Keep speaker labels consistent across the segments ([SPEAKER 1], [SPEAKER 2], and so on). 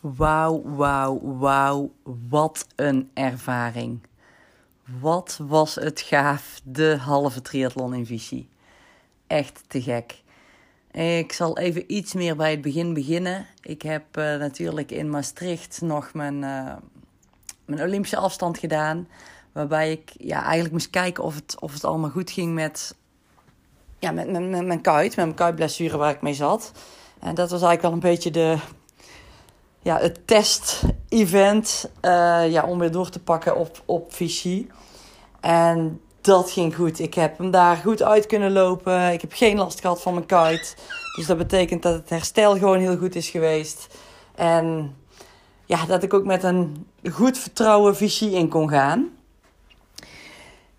[SPEAKER 1] Wauw, wauw, wauw. Wat een ervaring. Wat was het gaaf, de halve triathlon in Vichy. Echt te gek. Ik zal even iets meer bij het begin beginnen. Ik heb uh, natuurlijk in Maastricht nog mijn, uh, mijn Olympische afstand gedaan. Waarbij ik ja, eigenlijk moest kijken of het, of het allemaal goed ging met, ja, met, met, met mijn kuit. Met mijn kuitblessure waar ik mee zat. En dat was eigenlijk wel een beetje de, ja, het test-event uh, ja, om weer door te pakken op, op Vichy. En dat ging goed. Ik heb hem daar goed uit kunnen lopen. Ik heb geen last gehad van mijn kuit. Dus dat betekent dat het herstel gewoon heel goed is geweest. En ja, dat ik ook met een goed vertrouwen Vichy in kon gaan.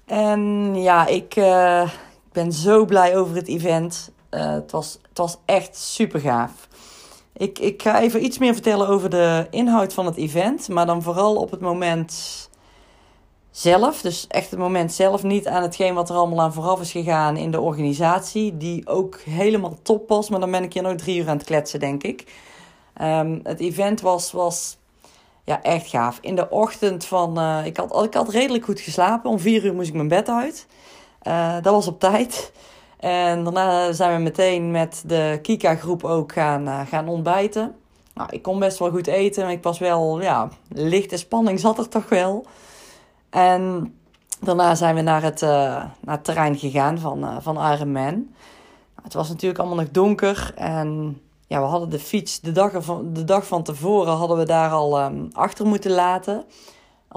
[SPEAKER 1] En ja, ik uh, ben zo blij over het event. Uh, het, was, het was echt super gaaf. Ik, ik ga even iets meer vertellen over de inhoud van het event. Maar dan vooral op het moment zelf. Dus echt het moment zelf. Niet aan hetgeen wat er allemaal aan vooraf is gegaan in de organisatie. Die ook helemaal top was. Maar dan ben ik hier nog drie uur aan het kletsen, denk ik. Um, het event was, was ja, echt gaaf. In de ochtend van... Uh, ik, had, ik had redelijk goed geslapen. Om vier uur moest ik mijn bed uit. Uh, dat was op tijd. En daarna zijn we meteen met de Kika-groep ook gaan, uh, gaan ontbijten. Nou, ik kon best wel goed eten, maar ik was wel, ja, lichte spanning zat er toch wel. En daarna zijn we naar het, uh, naar terrein gegaan van, uh, van Ironman. Het was natuurlijk allemaal nog donker en ja, we hadden de fiets de dag, de dag van tevoren hadden we daar al um, achter moeten laten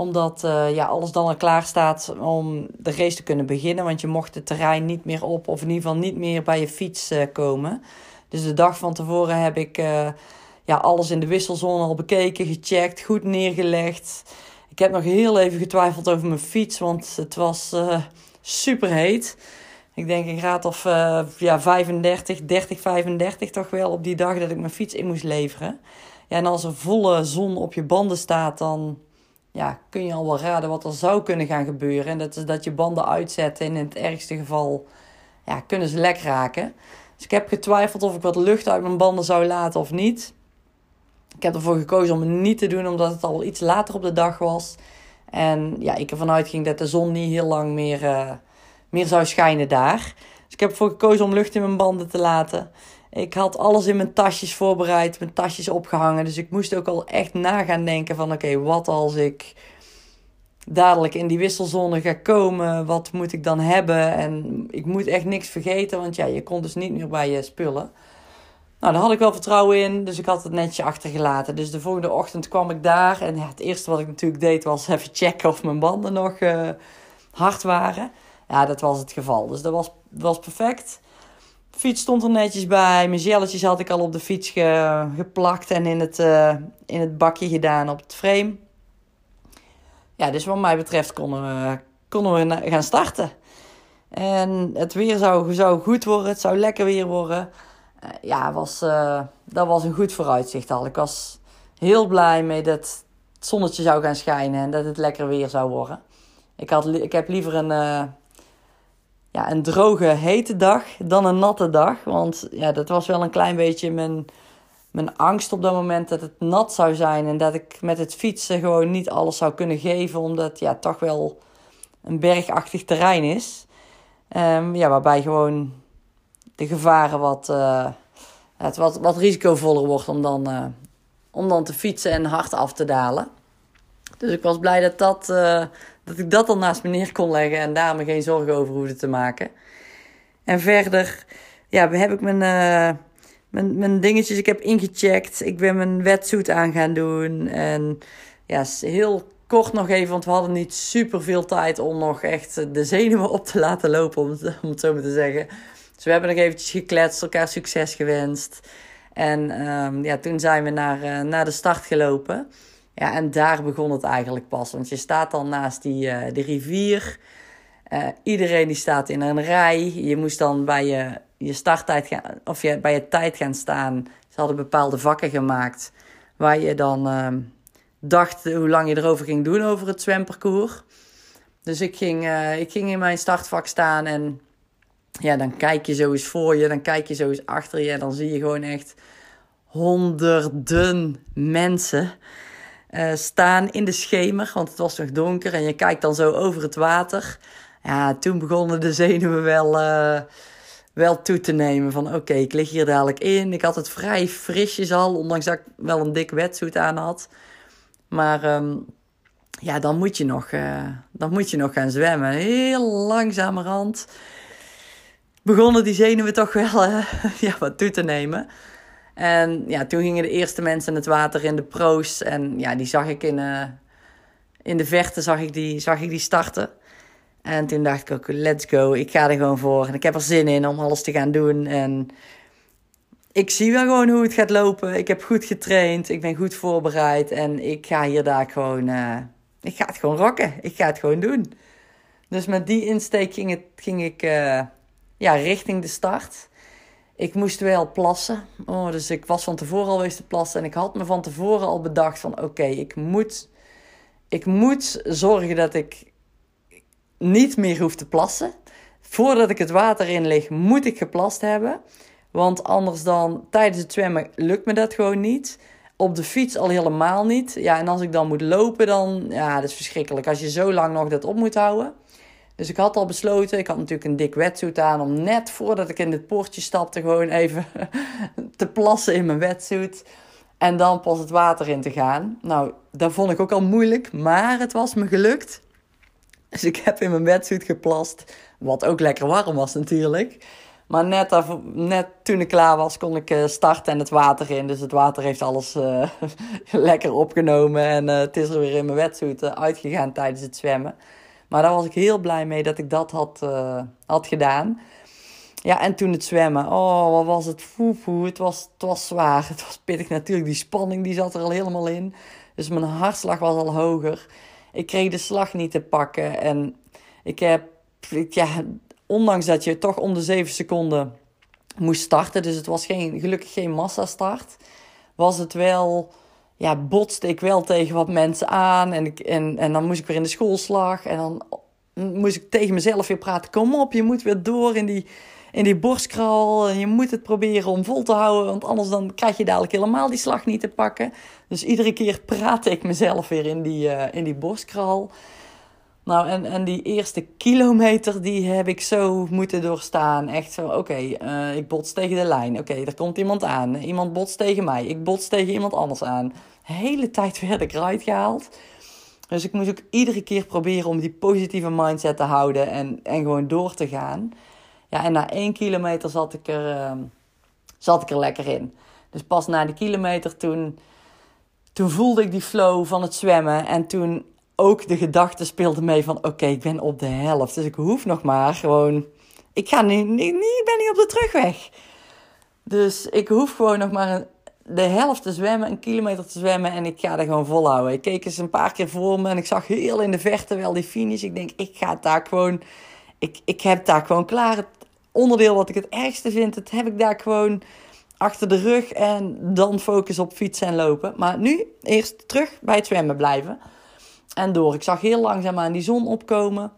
[SPEAKER 1] omdat uh, ja, alles dan al klaar staat om de race te kunnen beginnen. Want je mocht het terrein niet meer op, of in ieder geval niet meer bij je fiets uh, komen. Dus de dag van tevoren heb ik uh, ja, alles in de wisselzone al bekeken, gecheckt, goed neergelegd. Ik heb nog heel even getwijfeld over mijn fiets, want het was super heet. Ik denk een graad of ja, 35, 30, 35 toch wel op die dag dat ik mijn fiets in moest leveren. Ja, en als er volle zon op je banden staat, dan ja, kun je al wel raden wat er zou kunnen gaan gebeuren. En dat is dat je banden uitzetten. En in het ergste geval ja, kunnen ze lek raken. Dus ik heb getwijfeld of ik wat lucht uit mijn banden zou laten of niet. Ik heb ervoor gekozen om het niet te doen, omdat het al iets later op de dag was. En ja, ik ervan uitging dat de zon niet heel lang meer, uh, meer zou schijnen daar. Dus ik heb ervoor gekozen om lucht in mijn banden te laten. Ik had alles in mijn tasjes voorbereid, mijn tasjes opgehangen. Dus ik moest ook al echt na gaan denken van oké, wat als ik dadelijk in die wisselzone ga komen? Wat moet ik dan hebben? En ik moet echt niks vergeten, want ja, je kon dus niet meer bij je spullen. Nou, daar had ik wel vertrouwen in, dus ik had het netjes achtergelaten. Dus de volgende ochtend kwam ik daar en ja, het eerste wat ik natuurlijk deed was even checken of mijn banden nog uh, hard waren. Ja, dat was het geval. Dus dat was, was perfect fiets stond er netjes bij. Mijn gelletjes had ik al op de fiets ge, geplakt en in het, uh, in het bakje gedaan op het frame. Ja, dus wat mij betreft konden we, konden we gaan starten. En het weer zou, goed worden, het zou lekker weer worden. Uh, ja, was, uh, dat was een goed vooruitzicht al. Ik was heel blij mee dat het zonnetje zou gaan schijnen en dat het lekker weer zou worden. Ik, had, ik heb liever een ja, een droge, hete dag dan een natte dag. Want ja, dat was wel een klein beetje mijn, mijn angst op dat moment dat het nat zou zijn. En dat ik met het fietsen gewoon niet alles zou kunnen geven. Omdat ja, toch wel een bergachtig terrein is. Um, ja, waarbij gewoon de gevaren wat, uh, het wat, wat risicovoller wordt om dan, uh, om dan te fietsen en hard af te dalen. Dus ik was blij dat, dat, uh, dat ik dat al naast me neer kon leggen en daar me geen zorgen over hoefde te maken. En verder ja, heb ik mijn, uh, mijn, mijn dingetjes, ik heb ingecheckt. Ik ben mijn wetsuit aan gaan doen. En ja, heel kort nog even, want we hadden niet super veel tijd om nog echt de zenuwen op te laten lopen, om het, om zo maar te zeggen. Dus we hebben nog eventjes gekletst, elkaar succes gewenst. En um, ja, toen zijn we naar, uh, naar de start gelopen. Ja, en daar begon het eigenlijk pas. Want je staat dan naast die, uh, de rivier. Uh, iedereen die staat in een rij. Je moest dan bij je, je starttijd gaan, of je, bij je tijd gaan staan. Ze hadden bepaalde vakken gemaakt. Waar je dan uh, dacht hoe lang je erover ging doen over het zwemparcours. Dus ik ging, uh, ik ging in mijn startvak staan en ja, dan kijk je zo eens voor je, dan kijk je zo eens achter je en dan zie je gewoon echt honderden mensen uh, staan in de schemer, want het was nog donker en je kijkt dan zo over het water. Ja, toen begonnen de zenuwen wel, uh, wel toe te nemen. Van oké, ik lig hier dadelijk in. Ik had het vrij frisjes al, ondanks dat ik wel een dik wetsuit aan had. Maar um, ja, dan moet, je nog, uh, dan moet je nog gaan zwemmen. Heel langzamerhand begonnen die zenuwen toch wel ja, wat toe te nemen. En ja, toen gingen de eerste mensen het water in de pro's. En ja, die zag ik in, uh, in de verte zag ik, die, zag ik die starten. En toen dacht ik ook, let's go. Ik ga er gewoon voor. En ik heb er zin in om alles te gaan doen. En ik zie wel gewoon hoe het gaat lopen. Ik heb goed getraind. Ik ben goed voorbereid. En ik ga hier daar gewoon... Uh, ik ga het gewoon rocken. Ik ga het gewoon doen. Dus met die insteek ging, het, ging ik uh, ja, richting de start. Ik moest wel plassen. Oh, dus ik was van tevoren al geweest te plassen. En ik had me van tevoren al bedacht van... Oké, ik, moet, ik moet zorgen dat ik niet meer hoef te plassen. Voordat ik het water in lig, moet ik geplast hebben. Want anders dan tijdens het zwemmen lukt me dat gewoon niet. Op de fiets al helemaal niet. Ja, en als ik dan moet lopen, dan... Ja, dat is verschrikkelijk. Als je zo lang nog dat op moet houden... Dus ik had al besloten, ik had natuurlijk een dik wetsuit aan om net voordat ik in het poortje stapte gewoon even te plassen in mijn wetsuit. En dan pas het water in te gaan. Nou, dat vond ik ook al moeilijk, maar het was me gelukt. Dus ik heb in mijn wetsuit geplast, wat ook lekker warm was natuurlijk. Maar net, net toen ik klaar was, kon ik eh, starten en het water in. Dus het water heeft alles uh, lekker opgenomen. En uh, het is er weer in mijn wetsuit uitgegaan tijdens het zwemmen. Maar daar was ik heel blij mee dat ik dat had, uh, had gedaan. Ja, en toen het zwemmen. Oh, wat was het foe, Het was, het was zwaar. Het was pittig natuurlijk. Die spanning die zat er al helemaal in. Dus mijn hartslag was al hoger. Ik kreeg de slag niet te pakken. En ik heb, ja, ondanks dat je toch om de 7 seconden moest starten. Dus het was geen, gelukkig geen massastart. Was het wel ja, botste ik wel tegen wat mensen aan. En, ik, en, en dan moest ik weer in de schoolslag. En dan moest ik tegen mezelf weer praten. Kom op, je moet weer door in die, in die borstkraal. En je moet het proberen om vol te houden. Want anders dan krijg je dadelijk helemaal die slag niet te pakken. Dus iedere keer praatte ik mezelf weer in die, uh, in die borstkraal. Nou, en, en die eerste kilometer, die heb ik zo moeten doorstaan. Echt zo, oké, uh, ik bots tegen de lijn. Oké, er komt iemand aan. Iemand botst tegen mij. Ik bots tegen iemand anders aan hele tijd werd ik eruit gehaald. Dus ik moest ook iedere keer proberen om die positieve mindset te houden en, en gewoon door te gaan. Ja, en na één kilometer zat ik er, uh, zat ik er lekker in. Dus pas na die kilometer toen, toen voelde ik die flow van het zwemmen. En toen ook de gedachte speelde mee van oké, ik ben op de helft. Dus ik hoef nog maar gewoon... Ik, ga nu, niet, ik ben niet op de terugweg. Dus ik hoef gewoon nog maar de helft te zwemmen, een kilometer te zwemmen en ik ga er gewoon volhouden. Ik keek eens een paar keer voor me en ik zag heel in de verte wel die finish. Ik denk, ik ga daar gewoon, ik, ik heb daar gewoon klaar. Het onderdeel wat ik het ergste vind, dat heb ik daar gewoon achter de rug en dan focus op fietsen en lopen. Maar nu eerst terug bij het zwemmen blijven en door. Ik zag heel langzaam aan die zon opkomen.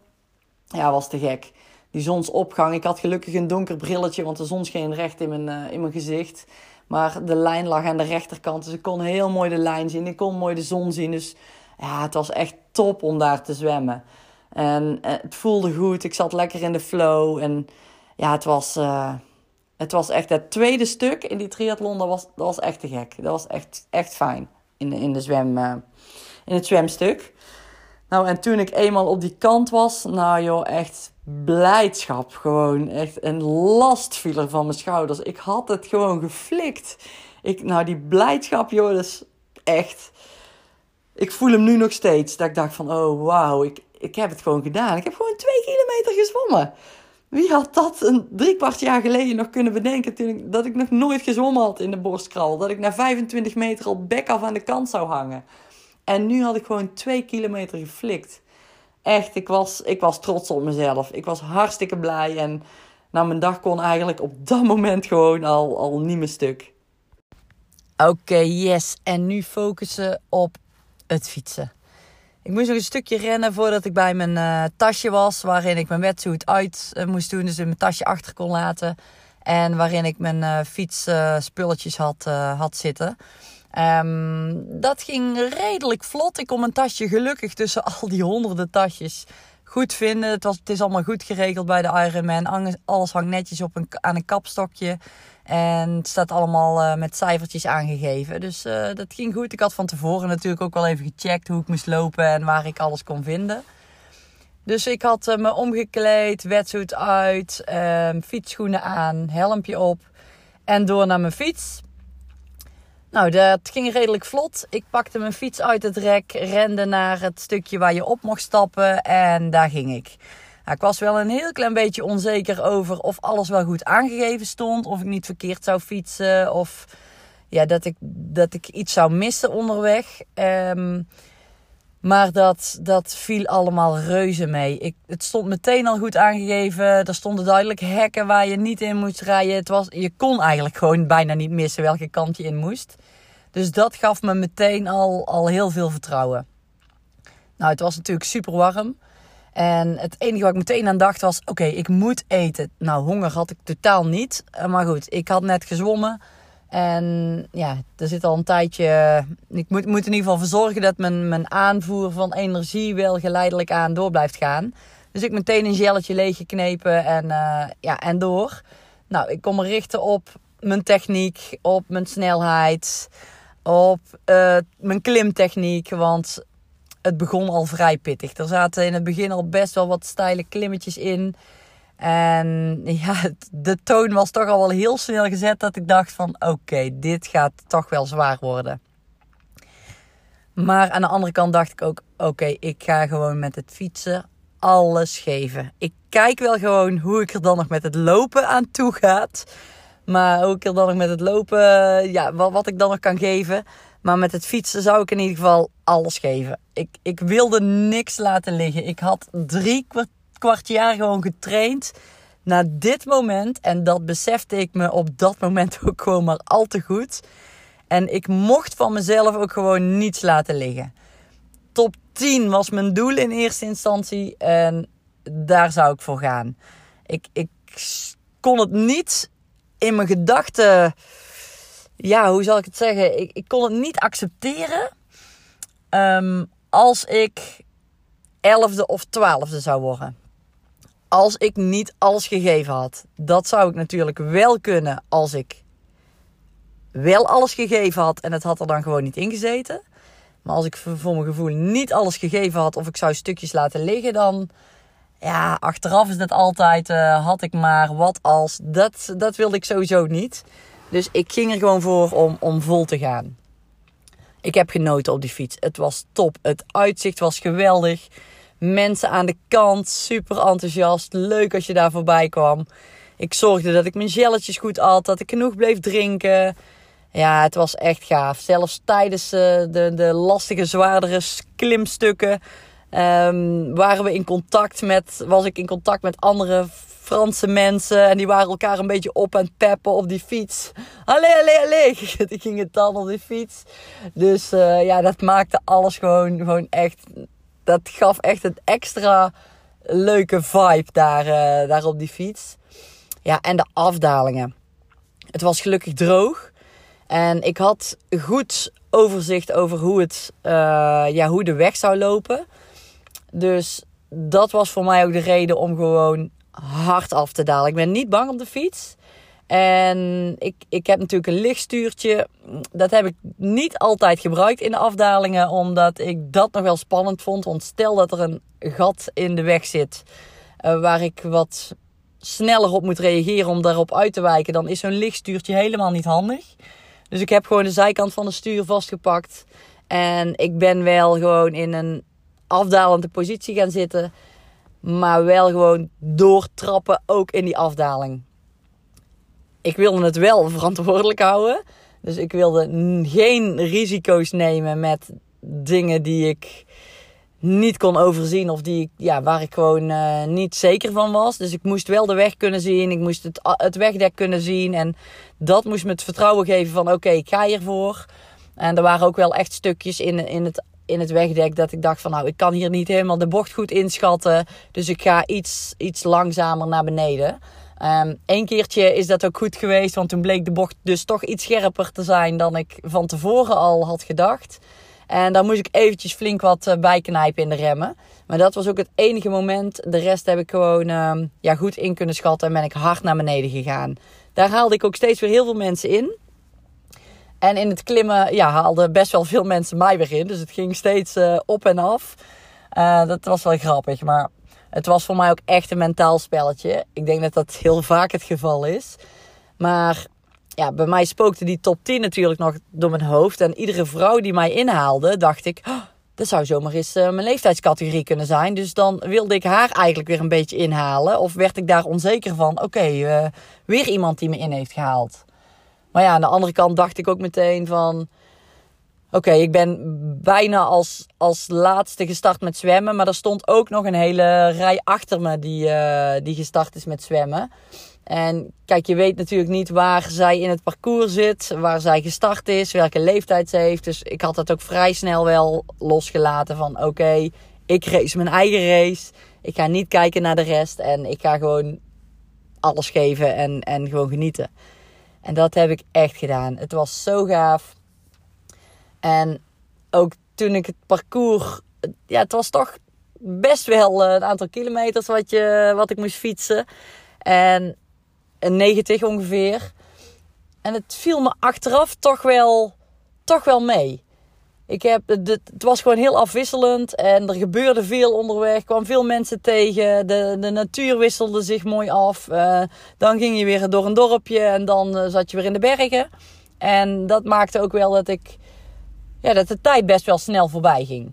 [SPEAKER 1] Ja, was te gek. Die zonsopgang. Ik had gelukkig een donker brilletje, want de zon scheen recht in mijn, uh, in mijn gezicht. Maar de lijn lag aan de rechterkant. Dus ik kon heel mooi de lijn zien. Ik kon mooi de zon zien. Dus ja, het was echt top om daar te zwemmen. En eh, het voelde goed. Ik zat lekker in de flow. En ja, het was, uh, het was echt het tweede stuk in die triathlon. Dat was, dat was echt te gek. Dat was echt, echt fijn in, in, de zwem, in het zwemstuk. Nou, en toen ik eenmaal op die kant was, nou joh, echt blijdschap. Gewoon echt een last viel er van mijn schouders. Ik had het gewoon geflikt. Ik, nou, die blijdschap, joh, dat is echt. Ik voel hem nu nog steeds. Dat ik dacht van, oh wauw, ik, ik heb het gewoon gedaan. Ik heb gewoon twee kilometer gezwommen. Wie had dat een drie kwart jaar geleden nog kunnen bedenken toen ik, dat ik nog nooit gezwommen had in de borstkral? Dat ik na 25 meter al bek af aan de kant zou hangen. En nu had ik gewoon twee kilometer geflikt. Echt, ik was, ik was trots op mezelf. Ik was hartstikke blij. En nou, mijn dag kon eigenlijk op dat moment gewoon al, al niet meer stuk. Oké, yes. En nu focussen op het fietsen. Ik moest nog een stukje rennen voordat ik bij mijn uh, tasje was. Waarin ik mijn wetsuit uit uh, moest doen. Dus in mijn tasje achter kon laten. En waarin ik mijn uh, fietsspulletjes had, had zitten. Um, dat ging redelijk vlot. Ik kon mijn tasje gelukkig tussen al die honderden tasjes goed vinden. Het, was, het is allemaal goed geregeld bij de Ironman. Alles hangt netjes op een, aan een kapstokje. En het staat allemaal uh, met cijfertjes aangegeven. Dus uh, dat ging goed. Ik had van tevoren natuurlijk ook wel even gecheckt hoe ik moest lopen en waar ik alles kon vinden. Dus ik had uh, me omgekleed, wetsuit uit, ehm, fietsschoenen aan, helmpje op en door naar mijn fiets. Nou, dat ging redelijk vlot. Ik pakte mijn fiets uit het rek, rende naar het stukje waar je op mocht stappen en daar ging ik. Nou, ik was wel een heel klein beetje onzeker over of alles wel goed aangegeven stond, of ik niet verkeerd zou fietsen, of ja, dat, ik, dat ik iets zou missen onderweg. Um, maar dat, dat viel allemaal reuze mee. Ik, het stond meteen al goed aangegeven. Er stonden duidelijk hekken waar je niet in moest rijden. Het was, je kon eigenlijk gewoon bijna niet missen welke kant je in moest. Dus dat gaf me meteen al, al heel veel vertrouwen. Nou, het was natuurlijk super warm. En het enige wat ik meteen aan dacht was: oké, ik moet eten. Nou, honger had ik totaal niet. Maar goed, ik had net gezwommen. En ja, er zit al een tijdje. Ik moet, moet in ieder geval verzorgen dat mijn, mijn aanvoer van energie wel geleidelijk aan door blijft gaan. Dus ik meteen een gelletje leeggeknepen en, uh, ja, en door. Nou, ik kom me richten op mijn techniek, op mijn snelheid, op uh, mijn klimtechniek. Want het begon al vrij pittig. Er zaten in het begin al best wel wat steile klimmetjes in. En ja, de toon was toch al wel heel snel gezet dat ik dacht van oké, dit gaat toch wel zwaar worden. Maar aan de andere kant dacht ik ook oké, ik ga gewoon met het fietsen alles geven. Ik kijk wel gewoon hoe ik er dan nog met het lopen aan toe gaat. Maar hoe ik er dan nog met het lopen, ja, wat, wat ik dan nog kan geven. Maar met het fietsen zou ik in ieder geval alles geven. Ik, ik wilde niks laten liggen. Ik had drie kwartier kwart jaar gewoon getraind naar dit moment. En dat besefte ik me op dat moment ook gewoon maar al te goed. En ik mocht van mezelf ook gewoon niets laten liggen. Top 10 was mijn doel in eerste instantie. En daar zou ik voor gaan. Ik, ik kon het niet in mijn gedachten. Ja, hoe zal ik het zeggen? Ik, ik kon het niet accepteren. Um, als ik elfde of twaalfde zou worden als ik niet alles gegeven had. Dat zou ik natuurlijk wel kunnen als ik wel alles gegeven had en het had er dan gewoon niet ingezeten. Maar als ik voor mijn gevoel niet alles gegeven had of ik zou stukjes laten liggen, dan ja, achteraf is het altijd uh, had ik maar wat als. Dat, dat wilde ik sowieso niet. Dus ik ging er gewoon voor om, om vol te gaan. Ik heb genoten op die fiets. Het was top. Het uitzicht was geweldig mensen aan de kant, super enthousiast. Leuk als je daar voorbij kwam. Ik zorgde dat ik mijn gelletjes goed at, dat ik genoeg bleef drinken. Ja, het was echt gaaf. Zelfs tijdens uh, de, de lastige, zwaardere klimstukken um, waren we in contact met, was ik in contact met andere Franse mensen. En die waren elkaar een beetje op en peppen op die fiets. Allee, allee, allee. Die gingen dan op die fiets. Dus uh, ja, dat maakte alles gewoon, gewoon echt dat gaf echt een extra leuke vibe daar, uh, daar op die fiets. Ja, en de afdalingen. Het was gelukkig droog. En ik had goed overzicht over hoe, het, uh, ja, hoe de weg zou lopen. Dus dat was voor mij ook de reden om gewoon hard af te dalen. Ik ben niet bang op de fiets. En ik, ik heb natuurlijk een lichtstuurtje. Dat heb ik niet altijd gebruikt in de afdalingen, omdat ik dat nog wel spannend vond. Want stel dat er een gat in de weg zit uh, waar ik wat sneller op moet reageren om daarop uit te wijken, dan is zo'n lichtstuurtje helemaal niet handig. Dus ik heb gewoon de zijkant van de stuur vastgepakt. En ik ben wel gewoon in een afdalende positie gaan zitten. Maar wel gewoon doortrappen, ook in die afdaling ik wilde het wel verantwoordelijk houden. Dus ik wilde geen risico's nemen met dingen die ik niet kon overzien of die, ja, waar ik gewoon uh, niet zeker van was. Dus ik moest wel de weg kunnen zien. Ik moest het, het wegdek kunnen zien. En dat moest me het vertrouwen geven van oké, ik ga hiervoor. En er waren ook wel echt stukjes in, in, het, in het wegdek dat ik dacht van nou, ik kan hier niet helemaal de bocht goed inschatten. Dus ik ga iets, iets langzamer naar beneden. Eén ehm, keertje is dat ook goed geweest, want toen bleek de bocht dus toch iets scherper te zijn dan ik van tevoren al had gedacht. En daar moest ik eventjes flink wat uh, bijknijpen in de remmen. Maar dat was ook het enige moment. De rest heb ik gewoon ehm, ja, goed in kunnen schatten en ben ik hard naar beneden gegaan. Daar haalde ik ook steeds weer heel veel mensen in. En in het klimmen ja, haalden best wel veel mensen mij weer in. Dus het ging steeds uh, op en af. Uh, dat was wel grappig. Maar het was voor mij ook echt een mentaal spelletje. Ik denk dat dat heel vaak het geval is. Maar ja, bij mij spookte die top 10 natuurlijk nog door mijn hoofd. En iedere vrouw die mij inhaalde, dacht ik... Oh, dat zou zomaar eens uh, mijn leeftijdscategorie kunnen zijn. Dus dan wilde ik haar eigenlijk weer een beetje inhalen. Of werd ik daar onzeker van... Oké, okay, weer iemand die me in heeft gehaald. Maar ja, aan de andere kant dacht ik ook meteen van... Oké, ik ben bijna als, als laatste gestart met zwemmen. Maar er stond ook nog een hele rij achter me die, uh, die gestart is met zwemmen. En kijk, je weet natuurlijk niet waar zij in het parcours zit, waar zij gestart is, welke leeftijd ze heeft. Dus ik had dat ook vrij snel wel losgelaten van oké, ik race mijn eigen race. Ik ga niet kijken naar de rest en ik ga gewoon alles geven en, en gewoon genieten. En dat heb ik echt gedaan. Het was zo gaaf. En ook toen ik het parcours. Ja, het was toch best wel een aantal kilometers wat, je, wat ik moest fietsen. En een 90 ongeveer. En het viel me achteraf toch wel, toch wel mee. Ik heb, het, het was gewoon heel afwisselend en er gebeurde veel onderweg. kwam veel mensen tegen. De, de natuur wisselde zich mooi af. Uh, dan ging je weer door een dorpje en dan uh, zat je weer in de bergen. En dat maakte ook wel dat ik ja, dat de tijd best wel snel voorbij ging.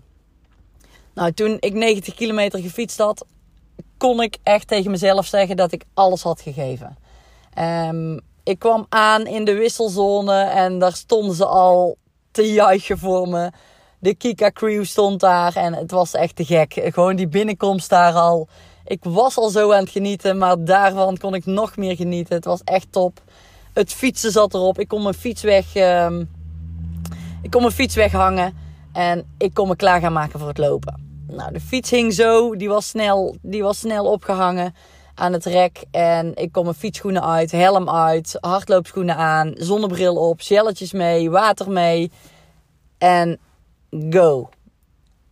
[SPEAKER 1] Nou, toen ik 90 kilometer gefietst had, kon ik echt tegen mezelf zeggen dat ik alles had gegeven. Um, ik kwam aan in de wisselzone en daar stonden ze al te juichen voor me. De Kika Crew stond daar en het was echt te gek. Gewoon die binnenkomst daar al. Ik was al zo aan het genieten, maar daarvan kon ik nog meer genieten. Het was echt top. Het fietsen zat erop. Ik kon mijn fiets weg. Um, ik kon mijn fiets weghangen en ik kon me klaar gaan maken voor het lopen. Nou, de fiets hing zo, die was snel, die was snel opgehangen aan het rek. En ik kon mijn fietsschoenen uit, helm uit, hardloopschoenen aan, zonnebril op, jelletjes mee, water mee. En go.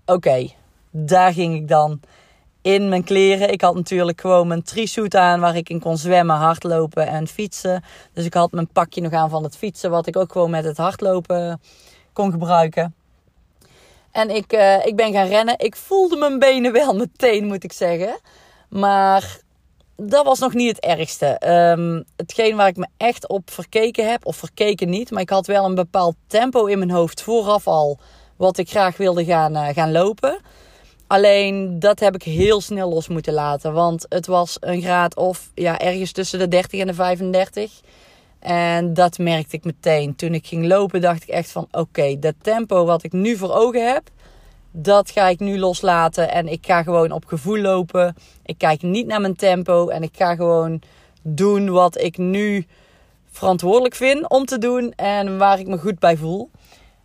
[SPEAKER 1] Oké, daar ging ik dan in mijn kleren. Ik had natuurlijk gewoon mijn trisuit aan waar ik in kon zwemmen, hardlopen en fietsen. Dus ik had mijn pakje nog aan van het fietsen, wat ik ook gewoon met het hardlopen kon gebruiken. En ik, uh, ik ben gaan rennen. Ik voelde mijn benen wel meteen, moet ik zeggen. Maar dat was nog niet het ergste. Um, hetgeen waar ik me echt op verkeken heb, of verkeken niet, maar ik had wel een bepaald tempo in mijn hoofd vooraf al, wat ik graag wilde gaan, uh, gaan lopen. Alleen dat heb ik heel snel los moeten laten, want het was een graad of ja, ergens tussen de 30 en de 35. En dat merkte ik meteen. Toen ik ging lopen, dacht ik echt van: oké, dat tempo wat ik nu voor ogen heb, dat ga ik nu loslaten. En ik ga gewoon op gevoel lopen. Ik kijk niet naar mijn tempo. En ik ga gewoon doen wat ik nu verantwoordelijk vind om te doen. En waar ik me goed bij voel.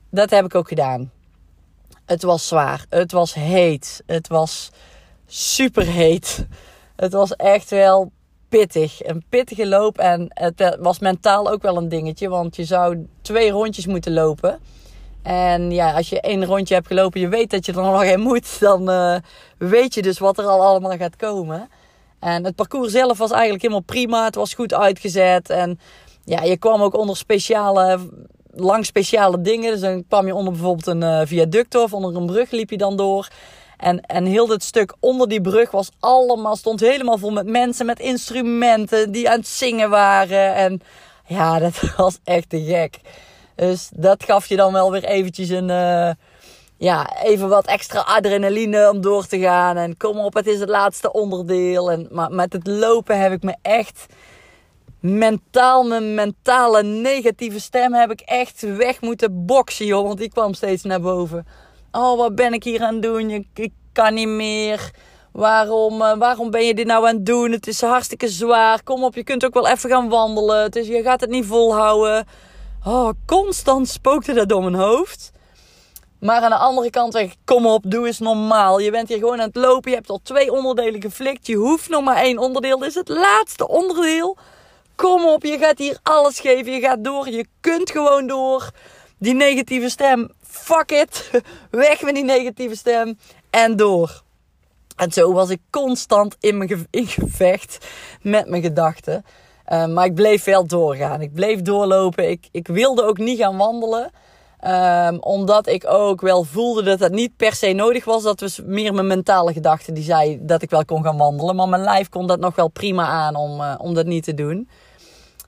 [SPEAKER 1] Dat heb ik ook gedaan. Het was zwaar. Het was heet. Het was super heet. Het was echt wel pittig. Een pittige loop. En het was mentaal ook wel een dingetje. Want je zou twee rondjes moeten lopen. En ja, als je één rondje hebt gelopen, je weet dat je er nog in moet, dan uh, weet je dus wat er al allemaal gaat komen. En het parcours zelf was eigenlijk helemaal prima. Het was goed uitgezet. En ja, je kwam ook onder speciale, lang speciale dingen. Dus dan kwam je onder bijvoorbeeld een uh, viaduct of onder een brug liep je dan door. En, en heel dit stuk onder die brug was allemaal, stond helemaal vol met mensen, met instrumenten die aan het zingen waren. En ja, dat was echt te gek. Dus dat gaf je dan wel weer eventjes een, uh, ja, even wat extra adrenaline om door te gaan. En kom op, het is het laatste onderdeel. En, maar met het lopen heb ik me echt mentaal, mijn mentale negatieve stem heb ik echt weg moeten boksen, joh. Want die kwam steeds naar boven. Oh, wat ben ik hier aan het doen? Ik, ik kan niet meer. Waarom, uh, waarom ben je dit nou aan het doen? Het is hartstikke zwaar. Kom op, je kunt ook wel even gaan wandelen. Is, je gaat het niet volhouden. Oh, constant spookte dat door mijn hoofd. Maar aan de andere kant zeg ik, kom op, doe eens normaal. Je bent hier gewoon aan het lopen. Je hebt al twee onderdelen geflikt. Je hoeft nog maar één onderdeel. Dit is het laatste onderdeel. Kom op, je gaat hier alles geven. Je gaat door. Je kunt gewoon door. Die negatieve stem, fuck it. Weg met die negatieve stem. En door. En zo was ik constant in mijn in gevecht met mijn gedachten. Uh, maar ik bleef wel doorgaan. Ik bleef doorlopen. Ik, ik wilde ook niet gaan wandelen. Um, omdat ik ook wel voelde dat het niet per se nodig was. Dat was meer mijn mentale gedachten die zei dat ik wel kon gaan wandelen. Maar mijn lijf kon dat nog wel prima aan om, uh, om dat niet te doen.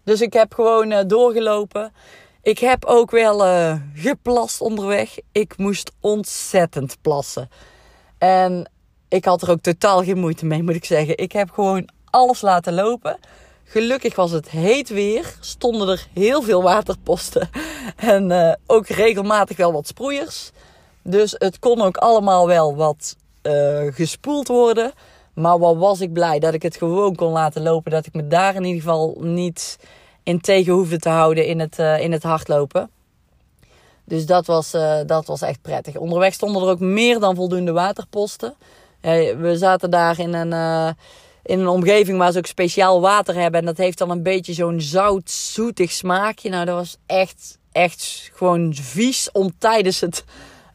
[SPEAKER 1] Dus ik heb gewoon uh, doorgelopen. Ik heb ook wel geplast onderweg. Ik moest ontzettend plassen. En ik had er ook totaal geen moeite mee, moet ik zeggen. Ik heb gewoon alles laten lopen. Gelukkig was het heet weer. Stonden er heel veel waterposten. En uh, ook regelmatig wel wat sproeiers. Dus het kon ook allemaal wel wat uh, gespoeld worden. Maar wat was ik blij dat ik het gewoon kon laten lopen. Dat ik me daar in ieder geval niet in tegen hoefde te houden in het, uh, in het hardlopen. Dus dat was, dat was echt prettig. Onderweg stonden er ook meer dan voldoende waterposten. we zaten daar in een in een omgeving waar ze ook speciaal water hebben. En dat heeft dan een beetje zo'n zout, zoetig smaakje. Nou, dat was echt, echt gewoon vies om tijdens het,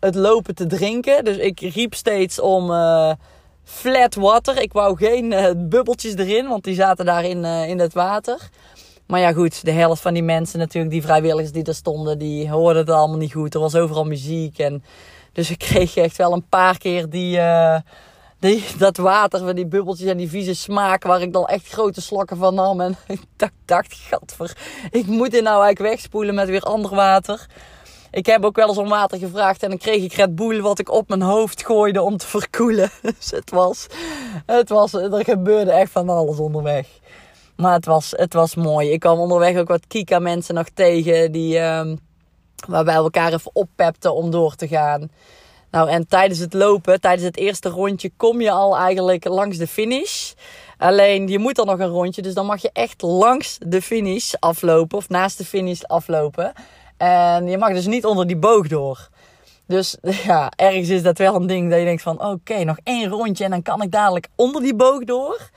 [SPEAKER 1] het lopen te drinken. Dus ik riep steeds om flat water. Ik wou geen bubbeltjes erin, want die zaten daar in, in het water. Maar ja, goed, de helft van die mensen natuurlijk, die vrijwilligers die er stonden, die hoorden het allemaal niet goed. Er was overal muziek. En dus ik kreeg echt wel een paar keer die die, dat water van die bubbeltjes en die vieze smaak waar ik dan echt grote slokken van nam. En ik dacht, dacht gadver, ik moet dit nou eigenlijk wegspoelen met weer ander water. Ik heb ook wel eens om water gevraagd en dan kreeg ik Red Bull wat ik op mijn hoofd gooide om te verkoelen. Dus het was, het was, er gebeurde echt van alles onderweg. Maar het was, het was mooi. Ik kwam onderweg ook wat Kika mensen nog tegen die, um, waar wij elkaar even oppepten om door te gaan. Nou, en tijdens het lopen, tijdens het eerste rondje, kom je al eigenlijk langs de finish. Alleen je moet dan nog een rondje, dus dan mag je echt langs de finish aflopen of naast de finish aflopen. En je mag dus niet onder die boog door. Dus ja, ergens is dat wel een ding dat je denkt van oké, nog één rondje en dan kan ik dadelijk onder die boog door.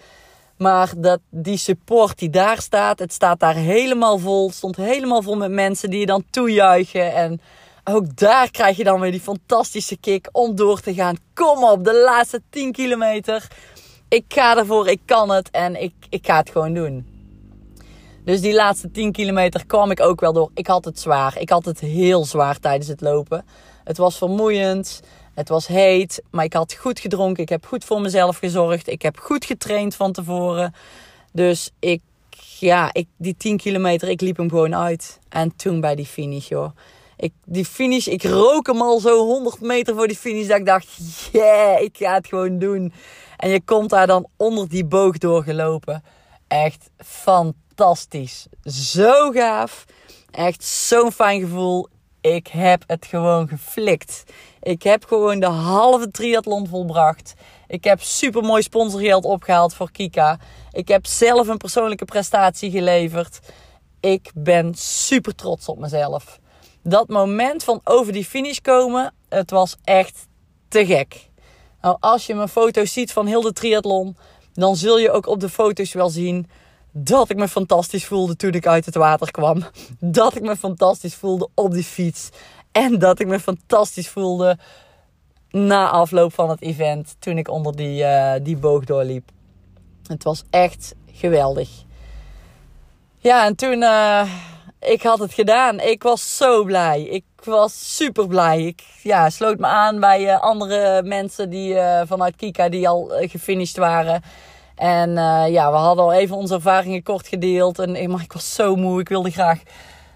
[SPEAKER 1] Maar dat, die support die daar staat, het staat daar helemaal vol. Stond helemaal vol met mensen die je dan toejuichen. En ook daar krijg je dan weer die fantastische kick om door te gaan. Kom op, de laatste 10 kilometer. Ik ga ervoor, ik kan het en ik, ik ga het gewoon doen. Dus die laatste 10 kilometer kwam ik ook wel door. Ik had het zwaar. Ik had het heel zwaar tijdens het lopen. Het was vermoeiend. Het was heet. Maar ik had goed gedronken. Ik heb goed voor mezelf gezorgd. Ik heb goed getraind van tevoren. Dus ik, ja, ik, die 10 kilometer, ik liep hem gewoon uit. En toen bij die finish, joh. Ik, die finish, ik rook hem al zo 100 meter voor die finish. Dat ik dacht, yeah, ik ga het gewoon doen. En je komt daar dan onder die boog doorgelopen. Echt fantastisch. Zo gaaf. Echt zo'n fijn gevoel. Ik heb het gewoon geflikt. Ik heb gewoon de halve triathlon volbracht. Ik heb super mooi sponsorgeld opgehaald voor Kika. Ik heb zelf een persoonlijke prestatie geleverd. Ik ben super trots op mezelf dat moment van over die finish komen, het was echt te gek. Nou, als je mijn foto's ziet van heel de triathlon, dan zul je ook op de foto's wel zien dat ik me fantastisch voelde toen ik uit het water kwam. Dat ik me fantastisch voelde op die fiets. En dat ik me fantastisch voelde na afloop van het event toen ik onder die, uh, die boog doorliep. Het was echt geweldig. Ja, en toen, uh, ik had het gedaan. Ik was zo blij. Ik was super blij. Ik ja, sloot me aan bij uh, andere mensen die vanuit Kika die al gefinished waren. En ja, we hadden al even onze ervaringen kort gedeeld. En maar ik was zo moe. Ik wilde graag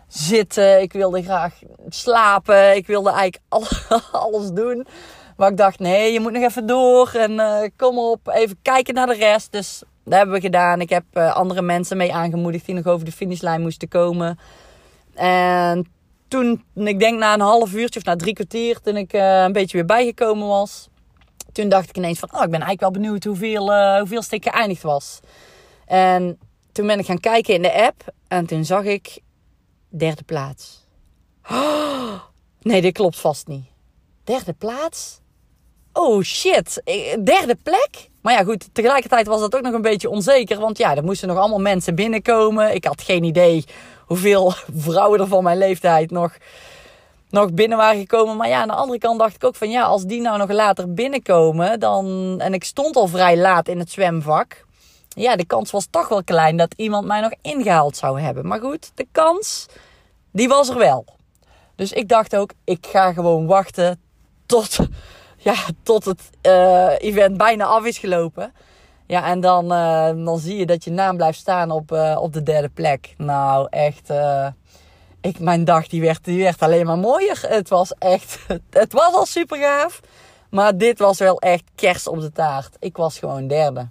[SPEAKER 1] zitten. Ik wilde graag slapen. Ik wilde eigenlijk alles doen. Maar ik dacht, nee, je moet nog even door. En kom op, even kijken naar de rest. Dus dat hebben we gedaan. Ik heb uh, andere mensen mee aangemoedigd die nog over de finishlijn moesten komen. En toen, ik denk na een half uurtje of na drie kwartier, toen ik uh, een beetje weer bijgekomen was. Toen dacht ik ineens van, oh, ik ben eigenlijk wel benieuwd hoeveel, uh, hoeveel ik geëindigd was. En toen ben ik gaan kijken in de app. En toen zag ik derde plaats. Nee, dit klopt vast niet. derde plaats? Oh shit, derde plek? Maar ja, goed, tegelijkertijd was dat ook nog een beetje onzeker. Want ja, er moesten nog allemaal mensen binnenkomen. Ik had geen idee hoeveel vrouwen er van mijn leeftijd nog, nog binnen waren gekomen. Maar ja, aan de andere kant dacht ik ook van ja, als die nou nog later binnenkomen, dan. En ik stond al vrij laat in het zwemvak. Ja, de kans was toch wel klein dat iemand mij nog ingehaald zou hebben. Maar goed, de kans, die was er wel. Dus ik dacht ook, ik ga gewoon wachten tot, ja, tot het uh, event bijna af is gelopen. Ja, en dan, uh, dan zie je dat je naam blijft staan op, uh, op de derde plek. Nou, echt. ik, mijn dag die werd, die werd alleen maar mooier. Het was echt. Het was al super gaaf. Maar dit was wel echt kers op de taart. Ik was gewoon derde.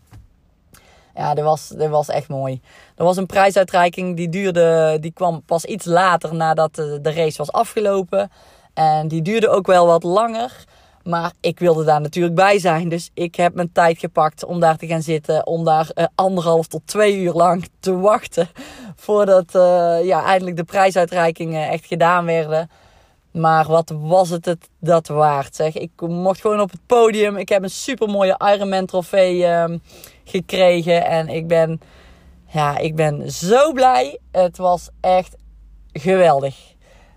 [SPEAKER 1] Ja, dat was, dat was echt mooi. Er was een prijsuitreiking die duurde, die kwam pas iets later nadat de, race was afgelopen. En die duurde ook wel wat langer. Maar ik wilde daar natuurlijk bij zijn. Dus ik heb mijn tijd gepakt om daar te gaan zitten. Om daar uh, anderhalf tot twee uur lang te wachten. Voordat uh, ja, eindelijk de prijsuitreikingen echt gedaan werden. Maar wat was het het dat waard, zeg. Ik mocht gewoon op het podium. Ik heb een super mooie Ironman trofee uh, gekregen. En ik ben, ja, ik ben zo blij. Het was echt geweldig.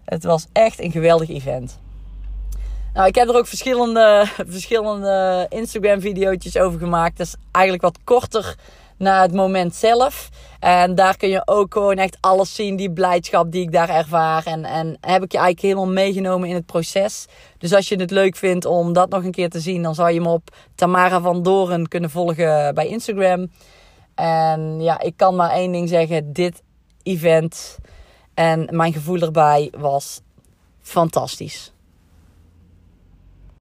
[SPEAKER 1] Het was echt een geweldig event. Nou, ik heb er ook verschillende, verschillende Instagram-video's over gemaakt. Dat is eigenlijk wat korter na het moment zelf. En daar kun je ook gewoon echt alles zien, die blijdschap die ik daar ervaar. En, en heb ik je eigenlijk helemaal meegenomen in het proces. Dus als je het leuk vindt om dat nog een keer te zien, dan zou je me op Tamara van Doren kunnen volgen bij Instagram. En ja, ik kan maar één ding zeggen: dit event en mijn gevoel erbij was fantastisch.